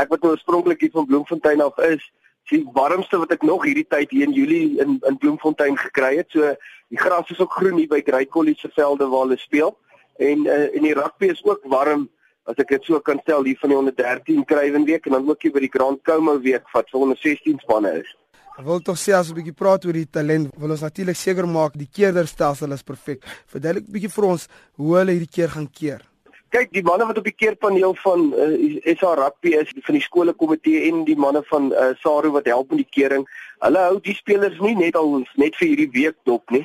Ek wat oorspronklik hier van Bloemfontein af is, die warmste wat ek nog hierdie tyd hier in Julie in in Bloemfontein gekry het. So die gras is ook groen hier by Great College se velde waar hulle speel. En uh, en die rugby is ook warm as ek dit so kan stel hier van die 113 krywen week en dan ook hier by die Grand Como week wat vir 116 spanne is. Ek wil tog sê as 'n bietjie praat oor die talent, wil ons natuurlik seker maak die keerderstelsel is perfek. Verduidelik bietjie vir ons hoe hulle hierdie keer gaan keer kyk die manne wat op die keerpaneel van uh, eh, SA Rugby is van die skoolkomitee en die manne van uh, SARU wat help met die kering. Hulle hou die spelers nie net al net vir hierdie week dop nie.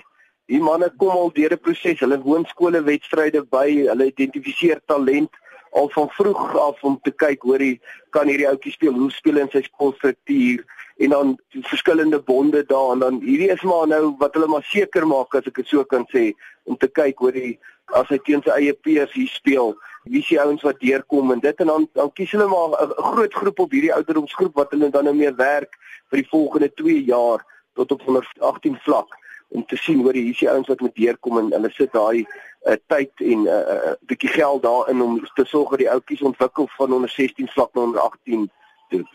Die manne kom al deur 'n proses. Hulle woon skole wedstryde by, hulle identifiseer talent al van vroeg af om te kyk hoor hy kan hierdie ouetjie speel, hoe speel hy in sy skoolstruktuur en dan verskillende bonde daar en dan hierdie is maar nou wat hulle maar seker maak as ek dit so kan sê om te kyk hoor hy as hy teen sy eie peers hier speel wie se ouens wat deurkom en dit en dan dan kies hulle maar 'n groot groep op hierdie ouderdomsgroep wat hulle dan nou mee werk vir die volgende 2 jaar tot op 118 vlak om te sien hoor hier is die ouens wat moet deurkom en hulle sit daai uh, tyd en 'n uh, uh, bietjie geld daarin om te sorg dat die ouetjies ontwikkel van onder 16 vlak na onder 18 toe.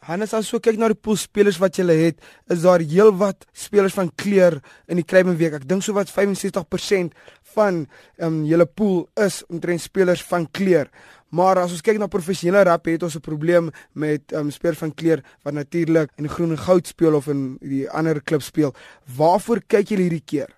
Hannes as so kyk na die pool spelers wat jy het, is daar heelwat spelers van kleur in die Kruimen week. Ek dink so wat 65% van um, julle pool is omtrent spelers van kleur. Maar as ons kyk na professionele rap het ons 'n probleem met um, spelers van kleur wat natuurlik in groen en goud speel of in die ander klub speel. Waarvoor kyk julle hierdie keer?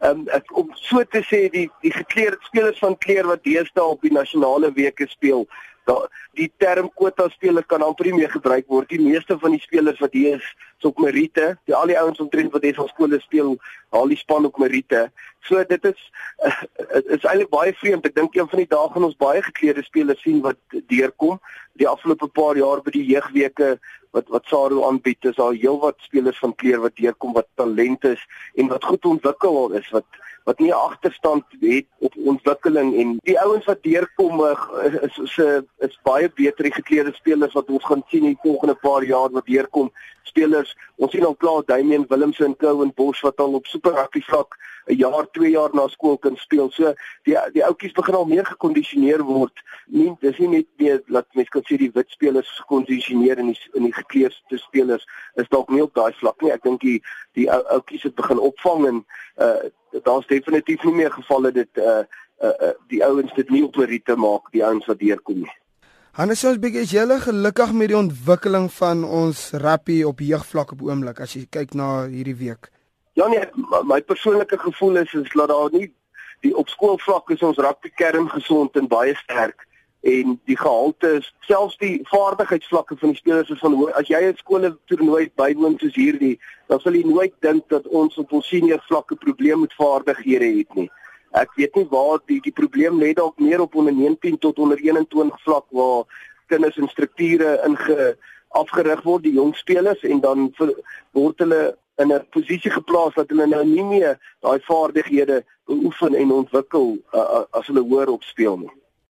Um, ek om so te sê die die gekleurde spelers van kleur wat deesdae op die nasionale weke speel, da die term kwota speler kan amper nie meer gebruik word. Die meeste van die spelers wat hier is, is op Merite. Die al die ouens omtrent wat hier van skole speel, haal die span op Merite. So dit is uh, is eintlik baie vreemd. Ek dink een van die dae gaan ons baie geklede spelers sien wat deurkom. Die afgelope paar jaar by die jeugweke wat wat Saru aanbied, is daar heelwat spelers van kleur wat deurkom wat talent is en wat goed ontwikkel is wat wat nie agterstand het op ontwikkeling en die ouens wat deurkom eh, is is is, is baie beter gekleurde spelers wat ons gaan sien in die volgende paar jaar wat deurkom spelers ons sien al klaar Damian Willemse en Cowan Bosch wat al op super rugby vlak 'n jaar, 2 jaar na skool kan speel. So die die ouetjies begin al meer gekondisioneer word. Nie dis nie net meer dat mense kan sê die wit spelers gekondisioneer en die in die gekleurde spelers is dalk nie op daai vlak nie. Ek dink die die ouetjies het begin opvang en uh daar's definitief nie meer gevalle dit uh uh, uh die ouens dit nie op Merite maak die ouens wat deurkom nie. Hannes ons bietjie is julle gelukkig met die ontwikkeling van ons rappie op jeugvlak op oomblik as jy kyk na hierdie week. Ja nee, my persoonlike gevoel is is dat daar nie die op skoolvlak is ons rugby kern gesond en baie sterk en die gehalte is selfs die vaardigheidsvlakke van die spelers is van as jy 'n skole toernooi bywoon soos hierdie dan sal jy nooit dink dat ons op ons senior vlakke probleme met vaardighede het nie. Ek weet nie waar die die probleem lê dalk meer op onder 19 tot onder 21 vlak waar kinders en strukture inge afgerig word die jong spelers en dan word hulle in 'n posisie geplaas dat hulle nou nie meer daai vaardighede beoefen en ontwikkel uh, uh, as hulle hoër op speel nie.